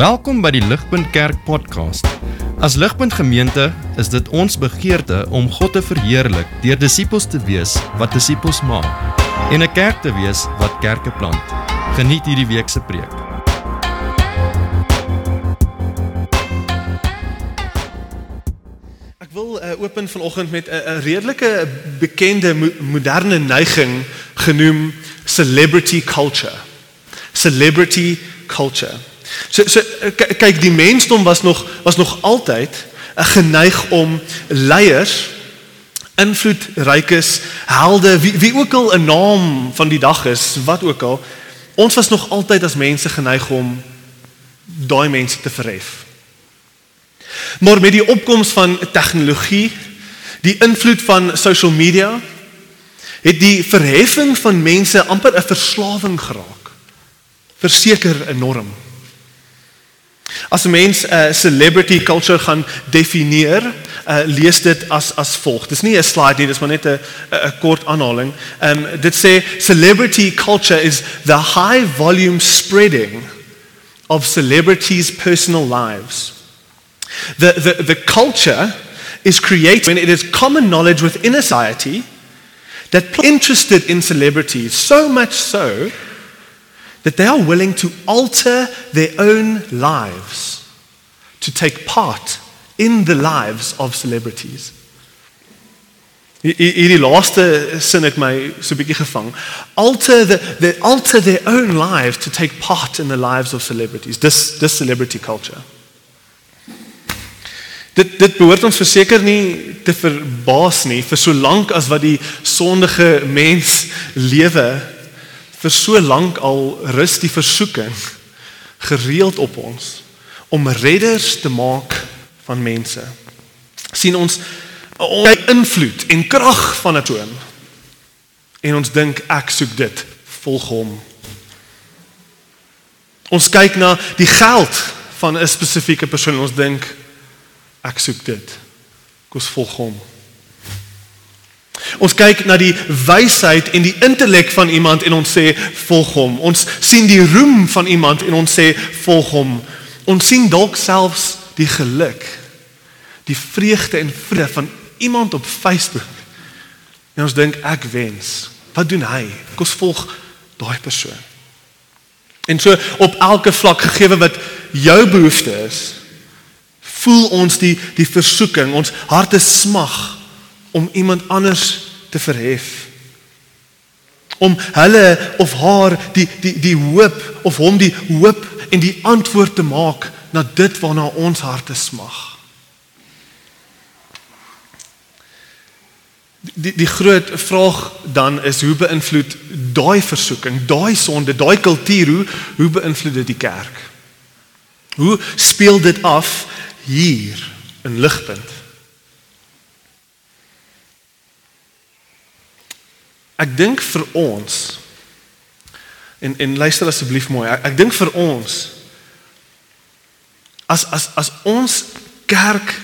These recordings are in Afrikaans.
Welkom by die Ligpunt Kerk podcast. As Ligpunt Gemeente is dit ons begeerte om God te verheerlik deur disippels te wees wat disippels maak en 'n kerk te wees wat kerke plant. Geniet hierdie week se preek. Ek wil uh, open vanoggend met 'n uh, redelike bekende mo moderne neiging genoem celebrity culture. Celebrity culture. So so kyk die mensdom was nog was nog altyd 'n geneig om leiers invloedrykes helde wie wie ook al 'n naam van die dag is wat ook al ons was nog altyd as mense geneig om daai mense te verhef. Maar met die opkoms van tegnologie, die invloed van social media, het die verheffing van mense amper 'n verslawing geraak. Verseker enorm. As 'n mens 'n uh, celebrity culture gaan definieer, uh, lees dit as as volg. Dis nie 'n slide nie, dis maar net 'n 'n kort aanhaling. Um dit sê celebrity culture is the high volume spreading of celebrities' personal lives. The the the culture is created when it is common knowledge within a society that interested in celebrities so much so that they are willing to alter their own lives to take part in the lives of celebrities. Hierdie laaste sin het my so 'n bietjie gevang. Alter the the alter their own lives to take part in the lives of celebrities. This this celebrity culture. Dit dit behoort ons verseker nie te verbaas nie vir so lank as wat die sondige mens lewe vir so lank al rus die versoeking gereeld op ons om redders te maak van mense. sien ons ons invloed en krag van 'n toon. En ons dink ek soek dit, volg hom. Ons kyk na die geld van 'n spesifieke persoon en ons dink ek soek dit. Kom volg hom. Ons kyk na die wysheid en die intellek van iemand en ons sê volg hom. Ons sien die roem van iemand en ons sê volg hom. Ons sien dalk selfs die geluk, die vreugde en vrede van iemand op Facebook. En ons dink ek wens. Wat doen hy? Kom ons volg daai persoon. En so op elke vlak gegee wat jou behoefte is, voel ons die die versoeking, ons harte smag om iemand anders te verhef om hulle of haar die die die hoop of hom die hoop en die antwoord te maak na dit waarna ons harte smag. Die die groot vraag dan is hoe beïnvloed daai versoeking, daai sonde, daai kultuur hoe hoe beïnvloed dit die kerk? Hoe speel dit af hier in ligpunt? Ek dink vir ons en en luister asseblief mooi. Ek, ek dink vir ons as as as ons kerk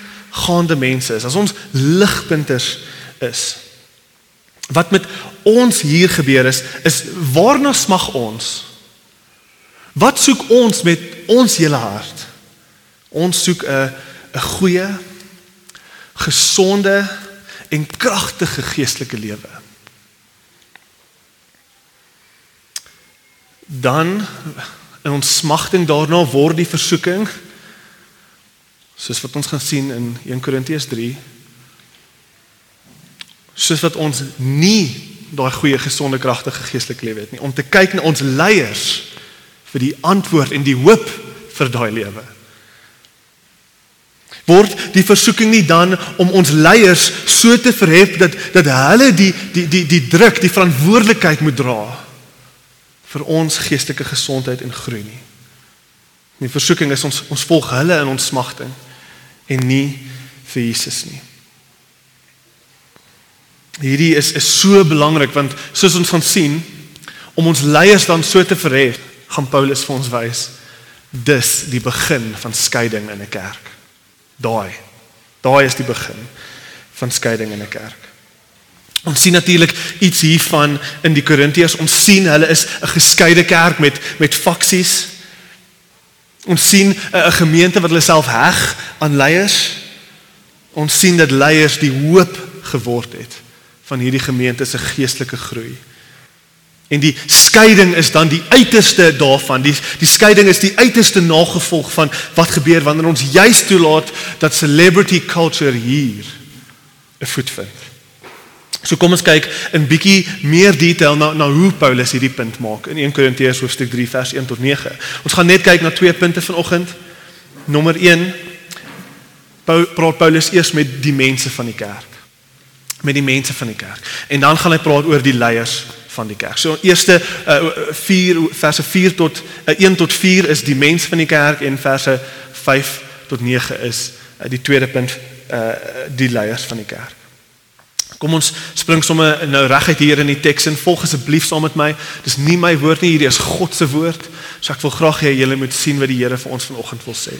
gaande mense is, as ons ligpunters is. Wat met ons hier gebeur is, is waarna smag ons? Wat soek ons met ons hele hart? Ons soek 'n 'n goeie, gesonde en kragtige geestelike lewe. Dan in ons smagting daarna word die versoeking soos wat ons gaan sien in 1 Korintiërs 3 soos wat ons nie daai goeie gesonde kragtige geestelike lewe het nie. Om te kyk na ons leiers vir die antwoord en die hoop vir daai lewe. Word die versoeking nie dan om ons leiers so te verhef dat dat hulle die die die die druk die verantwoordelikheid moet dra vir ons geestelike gesondheid en groei nie. Die versoeking is ons ons volg hulle in ons smagting en nie vir Jesus nie. Hierdie is is so belangrik want soos ons gaan sien om ons leiers dan so te verhef, gaan Paulus vir ons wys dis die begin van skeiding in 'n kerk. Daai. Daai is die begin van skeiding in 'n kerk. Ons sien natuurlik iets hiervan in die Korintiërs. Ons sien hulle is 'n geskeide kerk met met faksies. Ons sien 'n gemeente wat hulle self heg aan leiers. Ons sien dat leiers die hoop geword het van hierdie gemeente se geestelike groei. En die skeiding is dan die uiterste daarvan. Die die skeiding is die uiterste nagevolg van wat gebeur wanneer ons juis toelaat dat celebrity culture hier 'n voet vind. So kom ons kyk in bietjie meer detail na na hoe Paulus hierdie punt maak in 1 Korintiërs hoofstuk 3 vers 1 tot 9. Ons gaan net kyk na twee punte vanoggend. Nommer 1 praat Paulus eers met die mense van die kerk. Met die mense van die kerk. En dan gaan hy praat oor die leiers van die kerk. So eerste uh, 4 verse 4 tot uh, 1 tot 4 is die mense van die kerk en verse 5 tot 9 is uh, die tweede punt uh, die leiers van die kerk. Kom ons spring sommer nou reguit hier in die teks en volg asseblief saam met my. Dis nie my woord nie, hierdie is God se woord. So ek wil graag hê julle moet sien wat die Here vir ons vanoggend wil sê.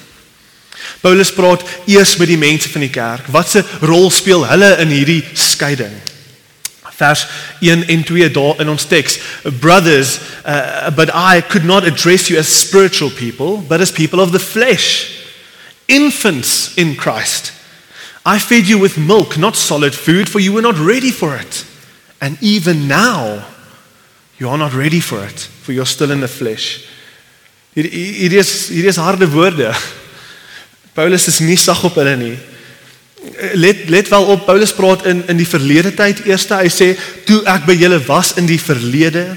Paulus praat eers met die mense van die kerk. Watse rol speel hulle in hierdie skeiding? vers 1 en 2 daar in ons teks brothers uh, but i could not address you as spiritual people but as people of the flesh infants in christ i fed you with milk not solid food for you were not ready for it. And even now you are not ready for it for you're still in the flesh. Hier hier is hier is harde woorde. Paulus is nie sag op hulle nie. Let let wel op Paulus praat in in die verlede tyd. Eerste hy sê toe ek by julle was in die verlede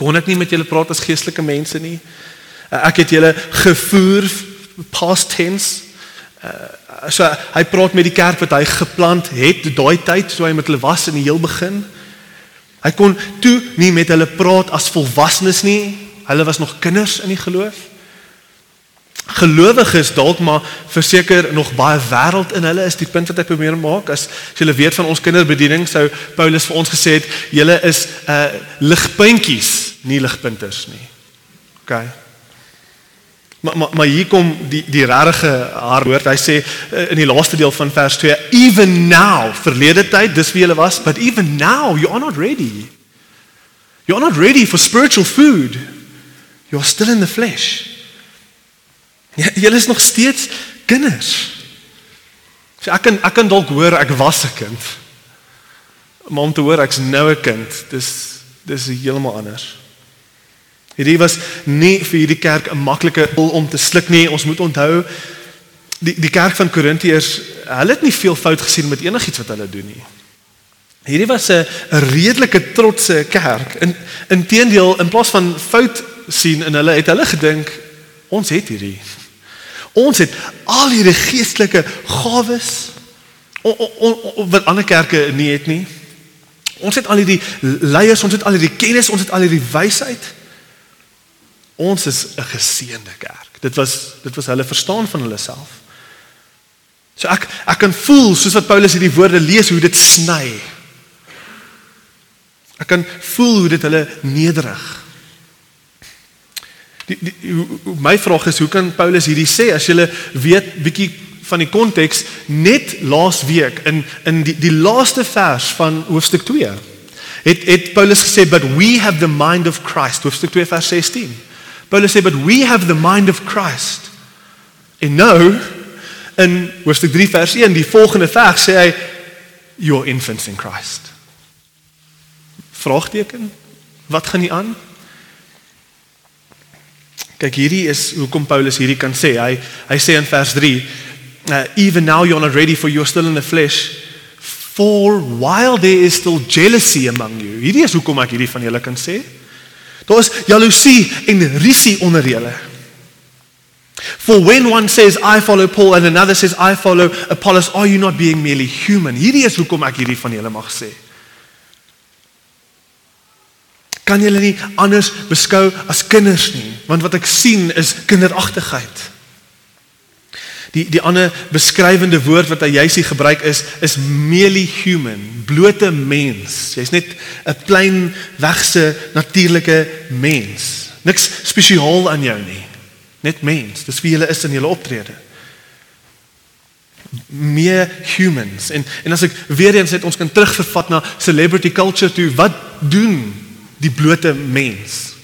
kon ek nie met julle praat as geestelike mense nie. Ek het julle gevoer past tense. Uh, so hy praat met die kerk wat hy geplant het daai tyd so hy met hulle was in die heel begin hy kon toe nie met hulle praat as volwassenes nie hulle was nog kinders in die geloof gelowiges dalk maar verseker nog baie wêreld in hulle is die punt wat ek probeer maak as, as julle weet van ons kinderbediening sou Paulus vir ons gesê het julle is uh ligpuntjies nie ligpunters nie. OK. Maar maar maar hier kom die die regte haar woord. Hy sê uh, in die laaste deel van vers 2 even now verlede tyd dis wie julle was but even now you are not ready. You are not ready for spiritual food. You are still in the flesh. Ja, julle is nog steeds kinders. So ek kan ek kan dalk hoor ek was 'n kind. Maar om te hoor ek's nou 'n kind, dis dis heeltemal anders. Hierdie was nie vir hierdie kerk 'n maklike pil om te sluk nie. Ons moet onthou die die kerk van Korintiërs, hulle het nie veel fout gesien met enigiets wat hulle doen nie. Hierdie was 'n redelike trotse kerk. In inteendeel in plaas van fout sien in hulle het hulle gedink ons het hierdie Ons het al hierdie geestelike gawes wat ander kerke nie het nie. Ons het al hierdie leiers, ons het al hierdie kennis, ons het al hierdie wysheid. Ons is 'n geseënde kerk. Dit was dit was hulle verstaan van hulle self. So ek ek kan voel soos wat Paulus hierdie woorde lees hoe dit sny. Ek kan voel hoe dit hulle nederig Die, die, my vraag is hoe kan Paulus hierdie sê as jy weet bietjie van die konteks net laas week in in die die laaste vers van hoofstuk 2 het het Paulus gesê but we have the mind of Christ hoofstuk 2 vers 16 Paulus sê but we have the mind of Christ en nou in hoofstuk 3 vers 1 die volgende vers sê hy your infants in Christ vraagteken wat gaan nie aan Kyk, hierdie is hoekom Paulus hierdie kan sê. Hy hy sê in vers 3, uh, even now you're not ready for you're still in the flesh for while there is still jealousy among you. Hierdie is hoekom ek hierdie van julle kan sê. Daar is jaloesie en risie onder julle. For when one says I follow Paul and another says I follow Apollos, are you not being merely human? Hierdie is hoekom ek hierdie van julle mag sê kan julle nie anders beskou as kinders nie want wat ek sien is kinderagtigheid die die ander beskrywende woord wat hy juis hier gebruik is is merely human blote mens. Jy's net 'n klein wegse natuurlike mens. Niks spesiaal aan jou nie. Net mens. Dis wie jy is in jou optrede. Meer humans. En en as ek weer eens net ons kan terugvervat na celebrity culture toe. Wat doen die blote mens.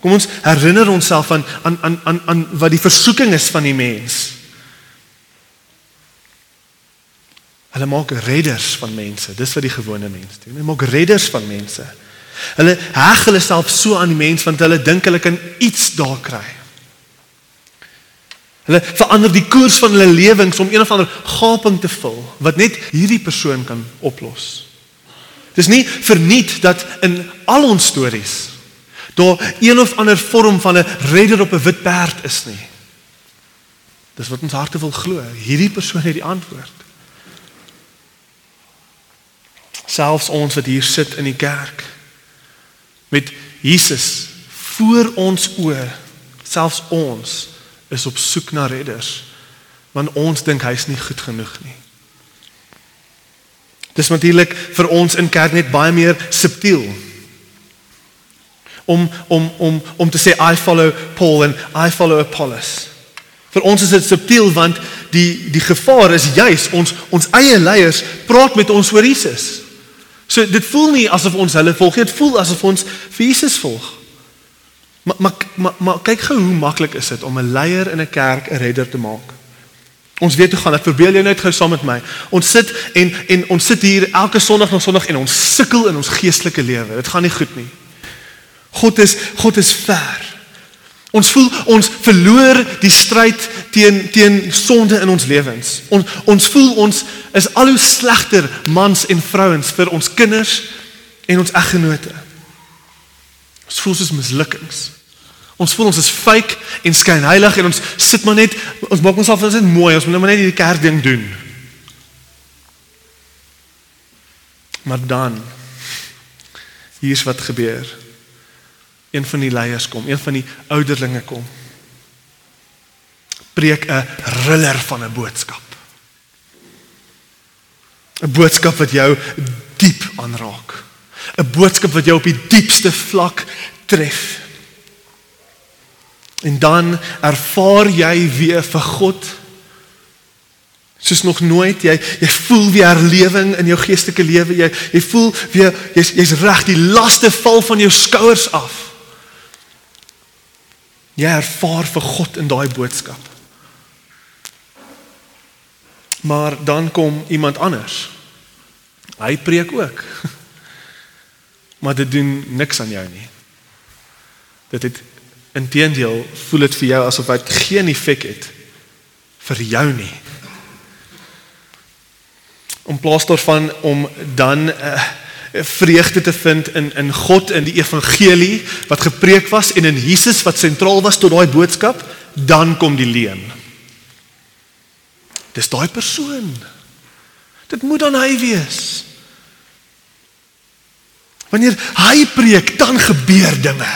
Kom ons herinner onsself aan aan aan aan aan wat die versoeking is van die mens. Hulle maak redders van mense. Dis wat die gewone mens doen. Hulle maak redders van mense. Hulle heg hulle self so aan die mens want hulle dink hulle kan iets daar kry. Hulle verander die koers van hulle lewens om een of ander gaping te vul wat net hierdie persoon kan oplos. Dis nie verniet dat in al ons stories daar een of ander vorm van 'n redder op 'n wit perd is nie. Dis wat ons harte wil glo. Hierdie persoon het die antwoord. Selfs ons wat hier sit in die kerk met Jesus voor ons oë, selfs ons is op soek na redders want ons dink hy's nie goed genoeg nie. Dis natuurlik vir ons in kerk net baie meer subtiel. Om om om om te sê I follow Paul and I follow Apollos. Vir ons is dit subtiel want die die gevaar is juis ons ons eie leiers praat met ons oor Jesus. So dit voel nie asof ons hulle volg nie, dit voel asof ons vir Jesus volg. Maar maar maar, maar kyk gou hoe maklik is dit om 'n leier in 'n kerk 'n redder te maak. Ons weet hoe gaan dit. Verbeel jou net gou saam met my. Ons sit en en ons sit hier elke Sondag na Sondag en ons sukkel in ons geestelike lewe. Dit gaan nie goed nie. God is God is ver. Ons voel ons verloor die stryd teen teen sonde in ons lewens. Ons ons voel ons is al hoe slegter mans en vrouens vir ons kinders en ons eggenote. Ons voel soos mislukkings. Ons voel ons is fake en skyn heilig en ons sit maar net ons maak onsself net mooi, ons moet net maar net die kerk ding doen. Maar dan hier's wat gebeur. Een van die leiers kom, een van die ouderlinge kom. Preek 'n riller van 'n boodskap. 'n Boodskap wat jou diep aanraak. 'n boodskap wat jou op die diepste vlak tref. En dan ervaar jy weer vir God soos nog nooit jy jy voel weer herlewing in jou geestelike lewe jy jy voel weer jy's jy's reg die laste val van jou skouers af jy ervaar vir God in daai boodskap maar dan kom iemand anders hy preek ook maar dit doen niks aan jou nie. Dit het inteendeel voel dit vir jou asof dit geen effek het vir jou nie. Om plaas daarvan om dan uh, vreugde te vind in in God in die evangelie wat gepreek was en in Jesus wat sentraal was tot daai boodskap, dan kom die leuen. Dis daai persoon. Dit moet dan hy wees. Wanneer hy preek, dan gebeur dinge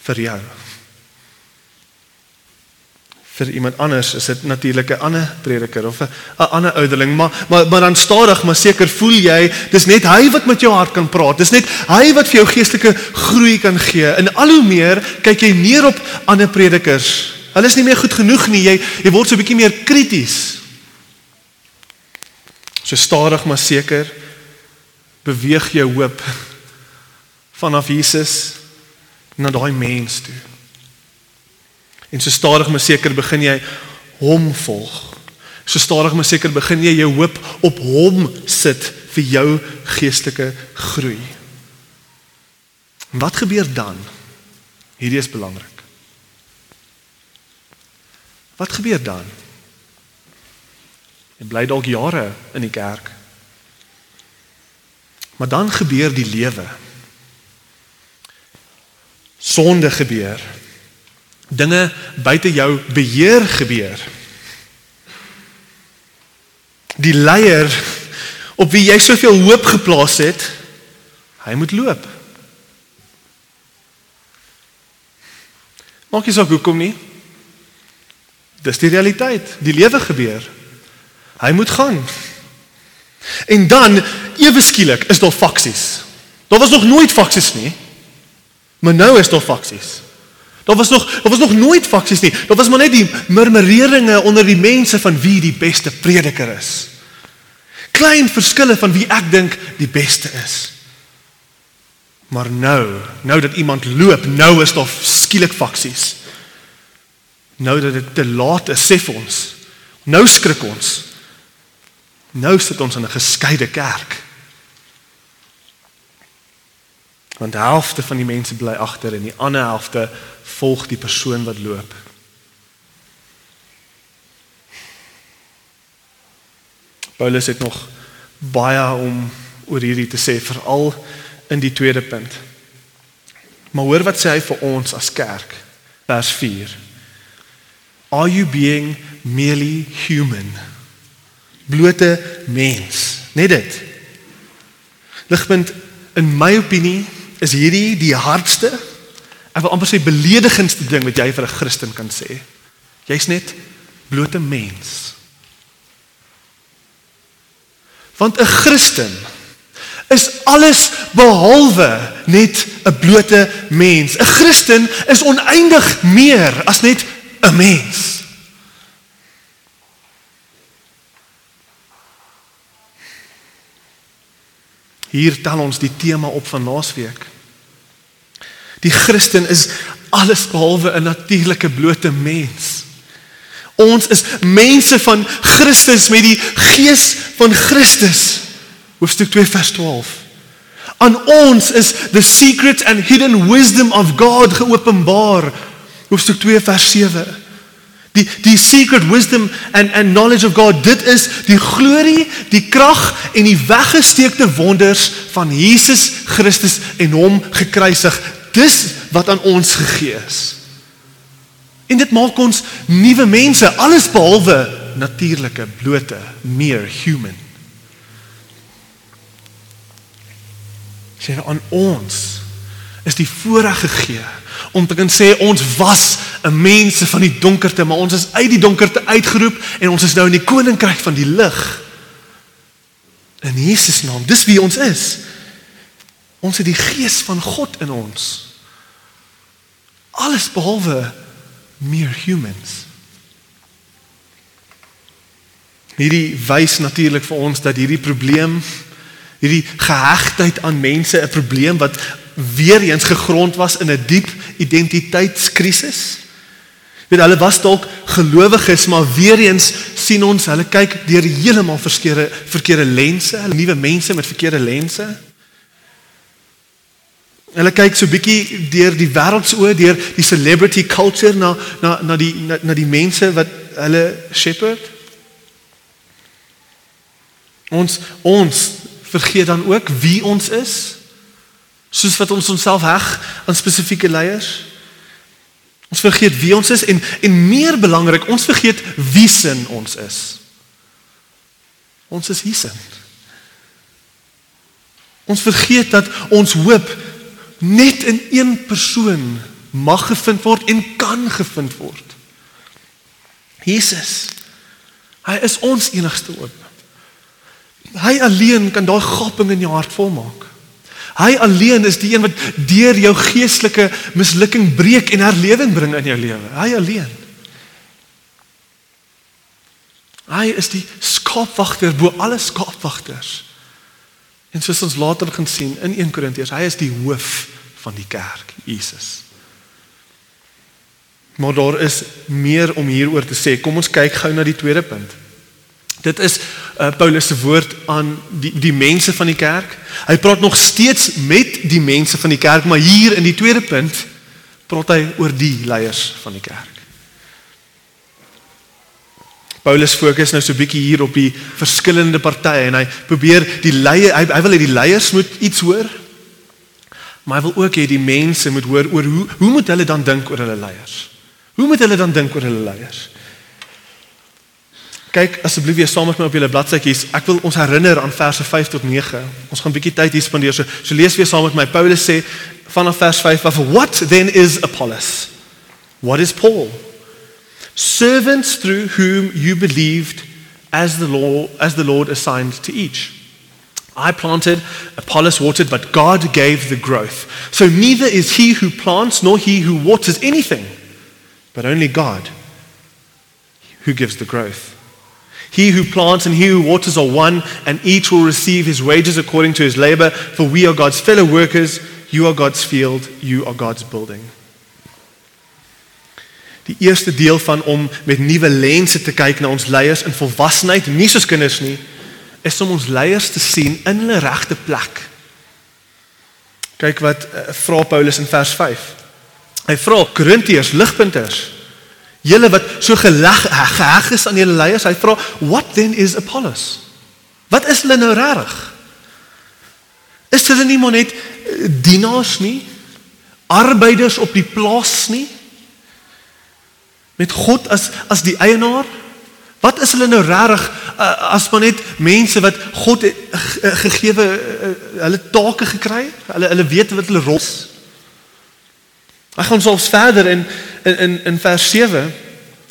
vir jou. Vir iemand anders is dit natuurlik 'n ander prediker of 'n ander ouderling, maar maar maar dan stadig maar seker voel jy, dis net hy wat met jou hart kan praat. Dis net hy wat vir jou geestelike groei kan gee. En al hoe meer kyk jy neer op ander predikers. Hulle is nie meer goed genoeg nie. Jy jy word so 'n bietjie meer krities. So stadig maar seker beweeg jou hoop vanaf Jesus na daai mens toe. En so stadig maar seker begin jy hom volg. So stadig maar seker begin jy jou hoop op hom sit vir jou geestelike groei. Wat gebeur dan? Hierdie is belangrik. Wat gebeur dan? Jy bly dalk jare in die kerk. Maar dan gebeur die lewe. Sonde gebeur. Dinge buite jou beheer gebeur. Die leier op wie jy soveel hoop geplaas het, hy moet loop. Maak jy saak hoekom nie? Dis die realiteit. Die lewe gebeur. Hy moet gaan. En dan ewe skielik is daar faksies. Daar was nog nooit faksies nie. Maar nou is daar faksies. Daar was nog daar was nog nooit faksies nie. Daar was maar net die murmureringe onder die mense van wie die beste prediker is. Klein verskille van wie ek dink die beste is. Maar nou, nou dat iemand loop, nou is daar skielik faksies. Nou dat dit te laat is, sê vir ons. Nou skrik ons. Nou sit ons in 'n geskeide kerk. Want die helfte van die mense bly agter en die ander helfte volg die persoon wat loop. Paulus het nog baie om oor hierdie te sê veral in die tweede punt. Maar hoor wat sê hy vir ons as kerk vers 4. Are you being merely human? Blote mens. Net dit. Ligpunt in my opinie is hierdie die hardste ek wil amper sê beledigendste ding wat jy vir 'n Christen kan sê. Jy's net blote mens. Want 'n Christen is alles behalwe net 'n blote mens. 'n Christen is oneindig meer as net 'n mens. Hier tel ons die tema op van laasweek. Die Christen is alles behalwe 'n natuurlike blote mens. Ons is mense van Christus met die gees van Christus. Hoofstuk 2 vers 12. Aan ons is the secret and hidden wisdom of God geopenbaar. Hoofstuk 2 vers 7. Die die secret wisdom and and knowledge of God, dit is die glorie, die krag en die weggesteekte wonders van Jesus Christus en hom gekruisig. Dis wat aan ons gegee is. En dit maak ons nuwe mense, alles behalwe natuurlike, blote, meer human. Sê aan ons is die voorreg gegee om te kan sê ons was 'n mense van die donkerte, maar ons is uit die donkerte uitgeroep en ons is nou in die koninkryk van die lig. In Jesus naam, dis wie ons is. Ons het die gees van God in ons. Alles behalwe mere humans. Hierdie wys natuurlik vir ons dat hierdie probleem hierdie gehegtheid aan mense 'n probleem wat weer eens gegrond was in 'n diep identiteitskrisis. Weet hulle was dalk gelowiges, maar weer eens sien ons hulle kyk deur heeltemal verkeerde verkeerde lense, hulle nuwe mense met verkeerde lense. Hulle kyk so bietjie deur die wêreldsoë, deur die celebrity culture na na na die na, na die mense wat hulle shepherd. Ons ons vergeet dan ook wie ons is soos wat ons onsself heg aan spesifieke leiers. Ons vergeet wie ons is en en meer belangrik, ons vergeet wie sin ons is. Ons is Jesus. Ons vergeet dat ons hoop net in een persoon mag gevind word en kan gevind word. Jesus. Hy is ons enigste hoop. Hy alleen kan daai gaping in jou hart volmaak. Hy alleen is die een wat deur jou geestelike mislukking breek en herlewing bring in jou lewe. Hy alleen. Hy is die skaapwagter bo alle skaapwagters. En soos ons later gaan sien in 1 Korintiërs, hy is die hoof van die kerk, Jesus. Maar daar is meer om hieroor te sê. Kom ons kyk gou na die tweede punt. Dit is uh, Paulus se woord aan die die mense van die kerk. Hy praat nog steeds met die mense van die kerk, maar hier in die tweede punt praat hy oor die leiers van die kerk. Paulus fokus nou so 'n bietjie hier op die verskillende partye en hy probeer die leiers hy, hy wil hê die leiers moet iets hoor. Maar hy wil ook hê die mense moet hoor oor hoe hoe moet hulle dan dink oor hulle leiers? Hoe moet hulle dan dink oor hulle leiers? Kyk asseblief weer saam met my op julle bladsytjies. Ek wil ons herinner aan verse 5 tot 9. Ons gaan 'n bietjie tyd hier spandeer. So, so lees weer saam met my. Paulus sê vanaf vers 5 af, "What then is Apollos? What is Paul? Servants through whom you believed as the law as the Lord assigned to each." I planted, Apollos watered, but God gave the growth. So neither is he who plants nor he who waters anything, but only God who gives the growth. He who plants and he who waters are one, and each will receive his wages according to his labor, for we are God's fellow workers. You are God's field, you are God's building. Die eerste deel van om met nuwe lense te kyk na ons leiers in volwassenheid, nie soos kinders nie, is om ons leiers te sien in hulle regte plek. Kyk wat uh, vra Paulus in vers 5. Hy vra Korintiërs, ligpunters, julle wat so geleg geheg is aan julle leiers, hy vra, "What then is Apollos?" Wat is hulle nou regtig? Is hulle nie maar net eh, dienaars nie? Arbeiders op die plaas nie? Met God as as die eienaar? Wat is hulle nou regtig as maar net mense wat God het uh, gegeewe uh, hulle take gekry? Hulle hulle weet wat hulle rol is. Hy gaan selfs verder in in in vers 7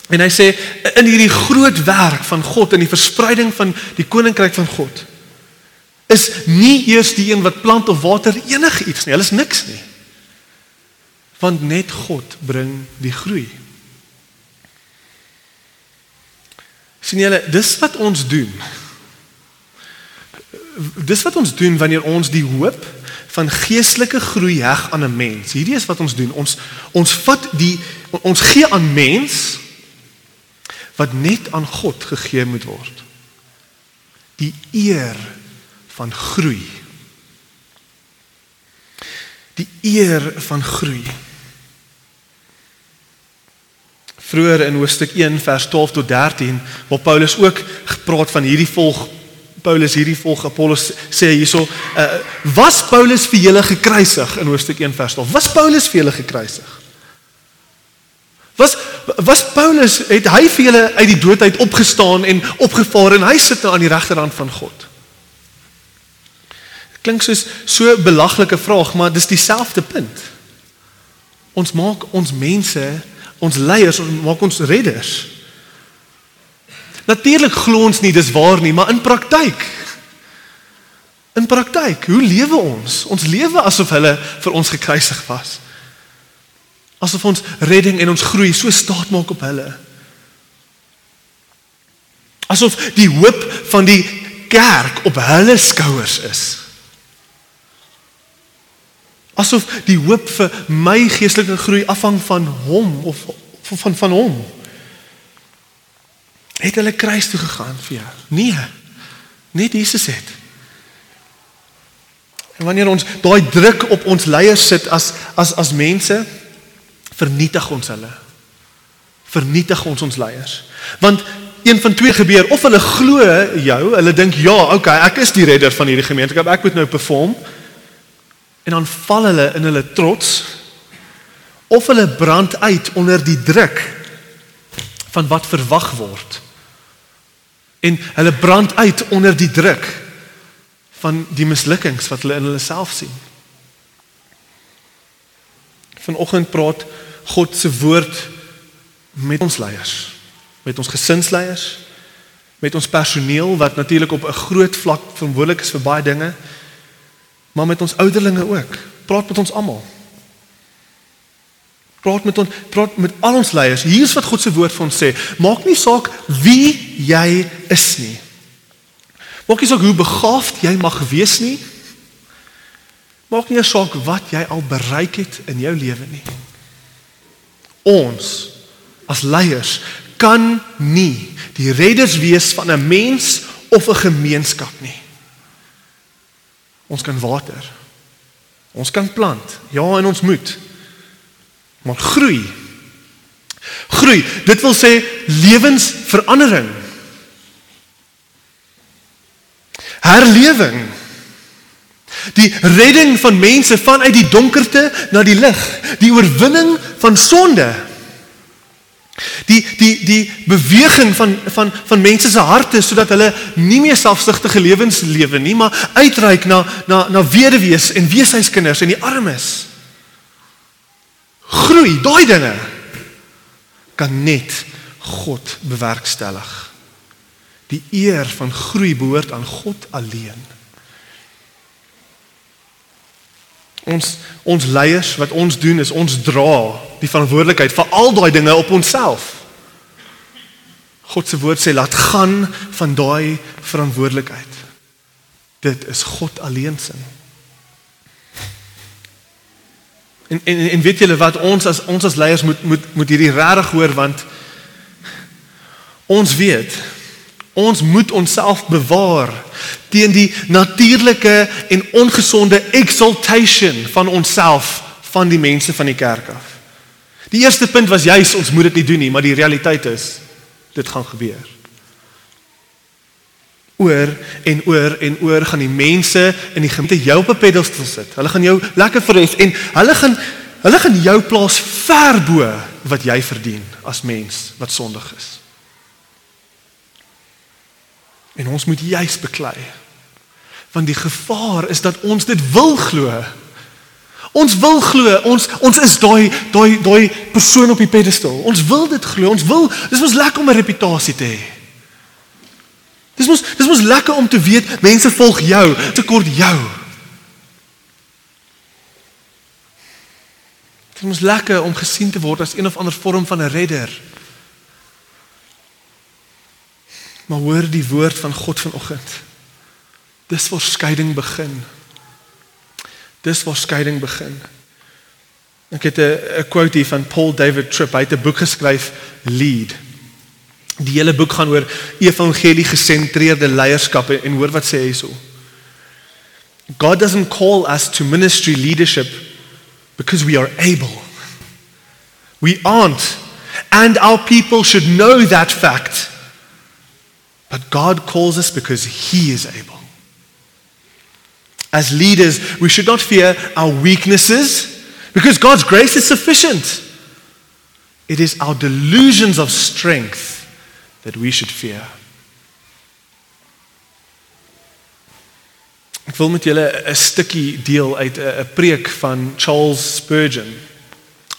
en hy sê in hierdie groot werk van God in die verspreiding van die koninkryk van God is nie eers die een wat plant of water enigiets nie. Hulle is niks nie. Want net God bring die groei. Sien julle dis wat ons doen. Dis wat ons doen wanneer ons die hoop van geestelike groei heg aan 'n mens. Hierdie is wat ons doen. Ons ons vat die ons gee aan mens wat net aan God gegee moet word. Die eer van groei. Die eer van groei vroeër in hoofstuk 1 vers 12 tot 13 waar Paulus ook gepraat van hierdie volg Paulus hierdie volg Apollos sê hierso uh, was Paulus vir julle gekruisig? In hoofstuk 1 vers 12 was Paulus vir julle gekruisig? Was was Paulus het hy vir julle uit die dood uit opgestaan en opgevaar en hy sit nou aan die regterhand van God? Klink soos so belaglike vraag maar dis dieselfde punt. Ons maak ons mense ons leiers ons maak ons redders. Natuurlik glo ons nie dis waar nie, maar in praktyk in praktyk, hoe lewe ons? Ons lewe asof hulle vir ons gekruisig was. Asof ons redding en ons groei so staat maak op hulle. Asof die hoop van die kerk op hulle skouers is asof die hoop vir my geestelike groei afhang van hom of van van, van hom. Het hulle kruis toe gegaan vir jou? Nee. Net Jesus het. En wanneer ons daai druk op ons leiers sit as as as mense vernietig ons hulle. Vernietig ons ons leiers. Want een van twee gebeur of hulle glo jou, hulle dink ja, okay, ek is die redder van hierdie gemeenskap, ek moet nou perform en dan val hulle in hulle trots of hulle brand uit onder die druk van wat verwag word. En hulle brand uit onder die druk van die mislukkings wat hulle in hulle self sien. Vanoggend praat God se woord met ons leiers met ons gesinsleiers met ons personeel wat natuurlik op 'n groot vlak verantwoordelik is vir baie dinge maar met ons ouderlinge ook. Praat met ons almal. Praat met ons, praat met al ons leiers. Hier's wat God se woord vir ons sê. Maak nie saak wie jy is nie. Maak nie saak hoe begaafd jy mag wees nie. Maak nie saak wat jy al bereik het in jou lewe nie. Ons as leiers kan nie die redders wees van 'n mens of 'n gemeenskap nie. Ons kan water. Ons kan plant. Ja, en ons moet. Maar groei. Groei. Dit wil sê lewensverandering. Herlewing. Die redding van mense vanuit die donkerte na die lig, die oorwinning van sonde. Die die die beweging van van van mense se harte sodat hulle nie meer selfsugtige lewens lewe nie, maar uitreik na na na weduwees en weeshuiskinders en die armes. Groei, daai dinge kan net God bewerkstellig. Die eer van groei behoort aan God alleen. Ons ons leiers wat ons doen is ons dra die verantwoordelikheid vir al daai dinge op onsself. God se woord sê laat gaan van daai verantwoordelikheid. Dit is God alleen se. En en en weet julle wat ons as ons as leiers moet moet moet hierdie regtig hoor want ons weet ons moet onsself bewaar teen die natuurlike en ongesonde exaltation van onsself van die mense van die kerk af. Die eerste punt was juis ons moet dit nie doen nie, maar die realiteit is dit gaan gebeur. Oor en oor en oor gaan die mense in die gemeente jou op 'n pedestal sit. Hulle gaan jou lekker verhef en hulle gaan hulle gaan jou plaas ver bo wat jy verdien as mens wat sondig is. En ons moet juis beklei. Want die gevaar is dat ons dit wil glo. Ons wil glo, ons ons is daai daai daai persoon op die pedestal. Ons wil dit glo. Ons wil dis mos lekker om 'n reputasie te hê. Dis mos dis mos lekker om te weet mense volg jou, te kort jou. Dit mos lekker om gesien te word as een of ander vorm van 'n redder. Maar hoor die woord van God vanoggend. Dis waar skeiding begin. Dis waar skeiding begin. Ek het 'n 'n quote hier van Paul David Tripp. Het 'n boek geskryf, Lead. Die hele boek gaan oor evangelie gesentreerde leierskap en hoor wat sê hy hierso. God doesn't call us to ministry leadership because we are able. We aren't. And our people should know that fact. But God calls us because he is able. As leaders, we should not fear our weaknesses because God's grace is sufficient. It is our delusions of strength that we should fear. Ek wil met julle 'n stukkie deel uit 'n preek van Charles Spurgeon.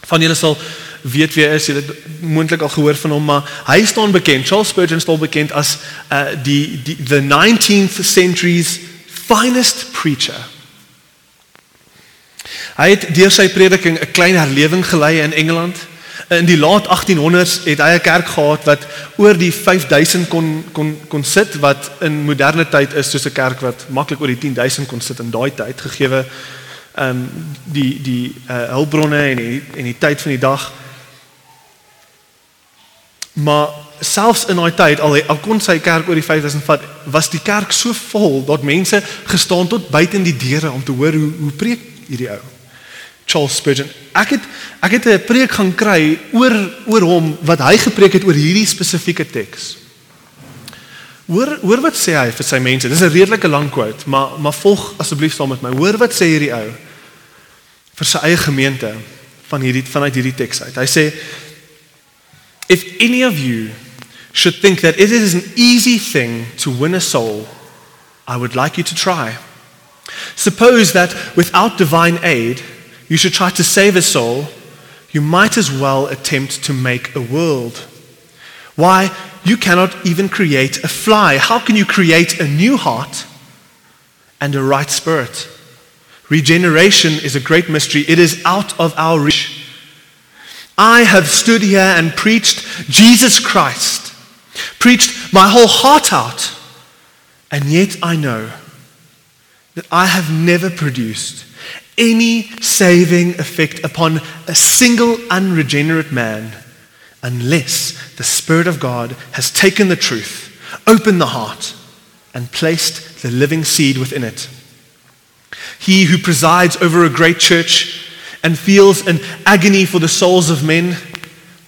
Van julle sal weet wie hy is, julle het moontlik al gehoor van hom, maar hy staan bekend. Charles Spurgeon staan bekend as uh die die the 19th century's finest preacher. Hy het deur sy prediking 'n klein herlewing gelei in Engeland. In die laat 1800s het hy 'n kerk gehad wat oor die 5000 kon kon kon sit wat in moderne tyd is soos 'n kerk wat maklik oor die 10000 kon sit in daai tyd gegeewe ehm um, die die uh, hulpbronne en die en die tyd van die dag. Maar selfs in daai tyd al al kon sy kerk oor die 5000 vat, was die kerk so vol dat mense gestaan tot buite in die deure om te hoor hoe hoe preek hierdie ou. Charles Spurgeon. Ek het ek het 'n preek gaan kry oor oor hom wat hy gepreek het oor hierdie spesifieke teks. Hoor hoor wat sê hy vir sy mense. Dis 'n redelike lang quote, maar maar volg asseblief saam met my. Hoor wat sê hierdie ou vir sy eie gemeente van hierdie vanuit hierdie teks uit. Hy sê If any of you should think that it is an easy thing to win a soul, I would like you to try. Suppose that without divine aid, you should try to save a soul, you might as well attempt to make a world. Why, you cannot even create a fly. How can you create a new heart and a right spirit? Regeneration is a great mystery, it is out of our reach. I have stood here and preached Jesus Christ, preached my whole heart out, and yet I know that I have never produced any saving effect upon a single unregenerate man unless the Spirit of God has taken the truth, opened the heart, and placed the living seed within it. He who presides over a great church and feels an agony for the souls of men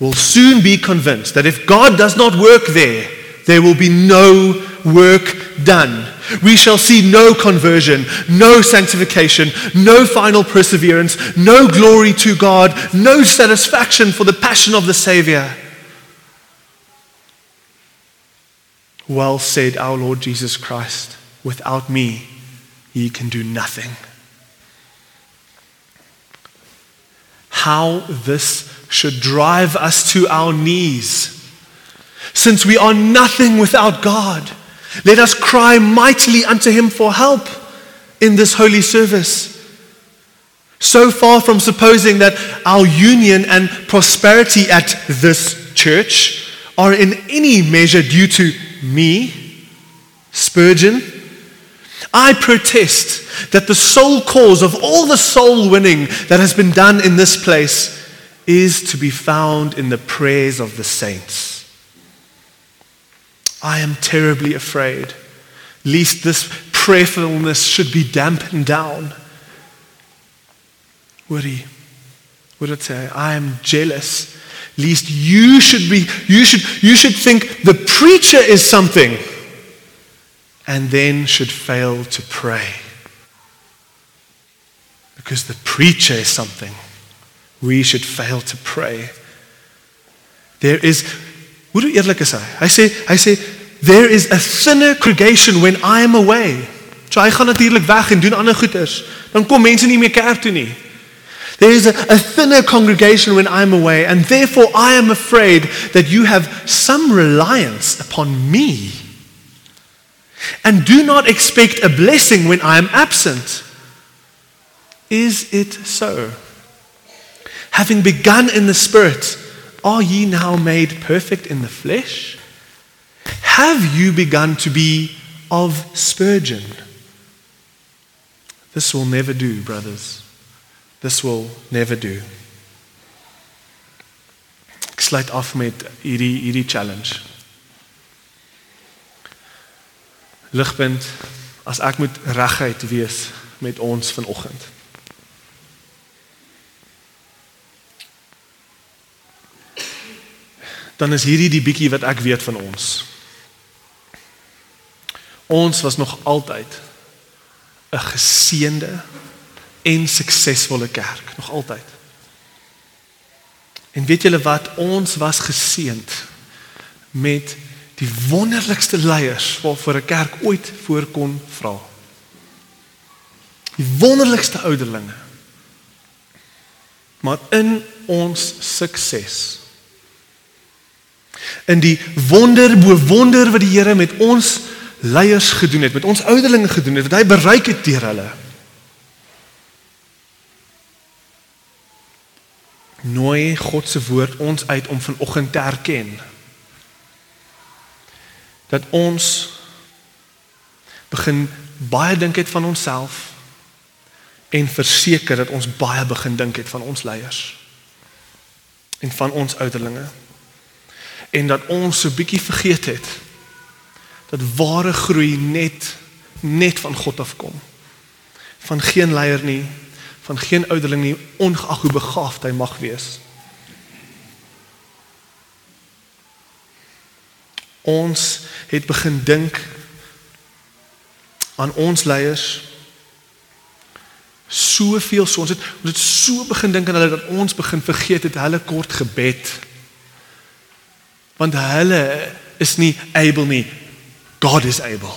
will soon be convinced that if God does not work there, there will be no work done. We shall see no conversion, no sanctification, no final perseverance, no glory to God, no satisfaction for the passion of the Savior. Well said our Lord Jesus Christ, without me, ye can do nothing. How this should drive us to our knees. Since we are nothing without God, let us cry mightily unto him for help in this holy service. So far from supposing that our union and prosperity at this church are in any measure due to me, Spurgeon, I protest that the sole cause of all the soul winning that has been done in this place is to be found in the prayers of the saints. I am terribly afraid, lest this prayerfulness should be dampened down. Woody, would it say, I am jealous, lest you should be, you should, you should think the preacher is something and then should fail to pray. Because the preacher is something, we should fail to pray. There is, hoe eerlik is hy? Hy sê hy sê there is a thinner congregation when I am away. So hy gaan natuurlik weg en doen ander goeders. Dan kom mense nie meer kerk toe nie. There is a, a thinner congregation when I'm away, and therefore I am afraid that you have some reliance upon me. And do not expect a blessing when I am absent. Is it so? Having begun in the Spirit, are ye now made perfect in the flesh? Have you begun to be of Spurgeon? This will never do, brothers. This will never do. Sluit af met hierdie hierdie challenge. Ligpunt as ek moet reguit wees met ons vanoggend. Dan is hierdie die bietjie wat ek weet van ons. Ons was nog altyd 'n geseënde en suksesvolle kerk, nog altyd. En weet julle wat, ons was geseënd met die wonderlikste leiers waarvoor 'n kerk ooit voor kon vra. Die wonderlikste ouderlinge. Maar in ons sukses in die wonder bo wonder wat die Here met ons leiers gedoen het, met ons ouderlinge gedoen het, wat hy bereik het deur hulle. Nooi God se woord ons uit om vanoggend te erken dat ons begin baie dink het van onsself en verseker dat ons baie begin dink het van ons leiers en van ons ouderlinge. En dat ons so bietjie vergeet het dat ware groei net net van God afkom. Van geen leier nie van geen ouderling nie ongeag hoe begaafd hy mag wees ons het begin dink aan ons leiers. Soveel so ons het ons het so begin dink aan hulle dat ons begin vergeet het hulle kort gebed. Want hulle is nie able nie. God is able.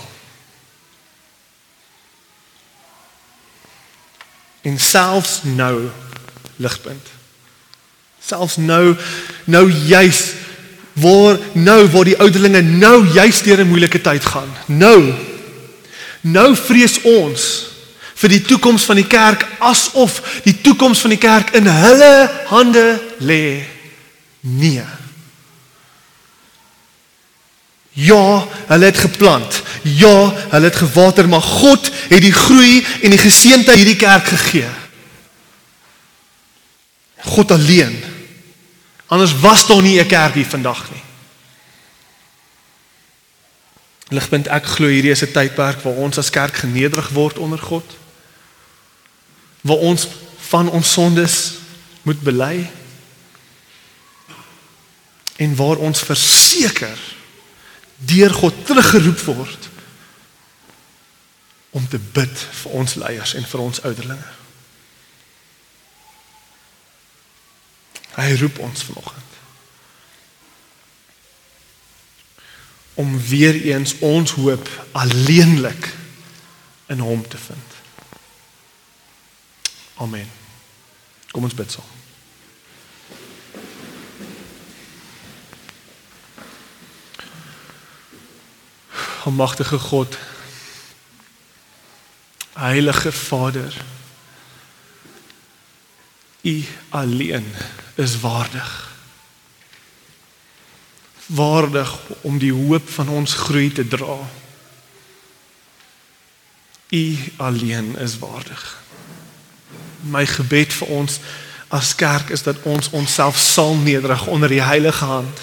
En selfs nou ligpunt. Selfs nou nou juis waar nou waar die ouderlinge nou juis deur 'n moeilike tyd gaan nou nou vrees ons vir die toekoms van die kerk asof die toekoms van die kerk in hulle hande lê nee Ja, hulle het geplant. Ja, hulle het gewater, maar God het die groei en die geseëndheid hierdie kerk gegee. God alleen. Anders was daar nie 'n kerk hier vandag nie. Ligpunt ek glo hierdie is 'n tydperk waar ons as kerk genederig word onder God. Waar ons van ons sondes moet bely. En waar ons verseker deur God teruggeroep word om te bid vir ons leiers en vir ons ouderlinge. Hy roep ons vanoggend om weer eens ons hoop alleenlik in hom te vind. Amen. Kom ons bid saam. Almagtige God. Heilige Vader. U alleen is waardig. Waardig om die hoop van ons groei te dra. U alleen is waardig. My gebed vir ons as kerk is dat ons onsself sal nederig onder die heilige hand.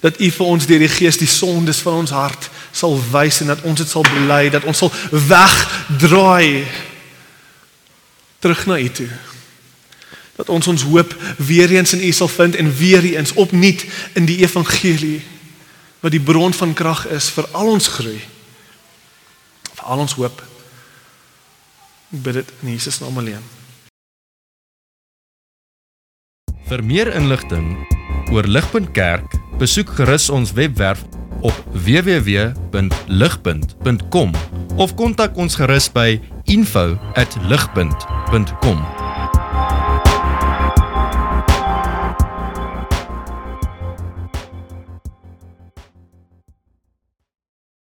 Dat U vir ons deur die Gees die sondes van ons hart sal wys en dat ons dit sal bely, dat ons sal wegdraai terug na U toe. Dat ons ons hoop weer eens in U sal vind en weer eens opnuut in die evangelie wat die bron van krag is vir al ons groei. vir al ons hoop. Ek bid dit in Jesus naam alleen. Vir meer inligting oor Ligpunt Kerk, besoek gerus ons webwerf op www.ligpunt.com of kontak ons gerus by info@ligpunt.com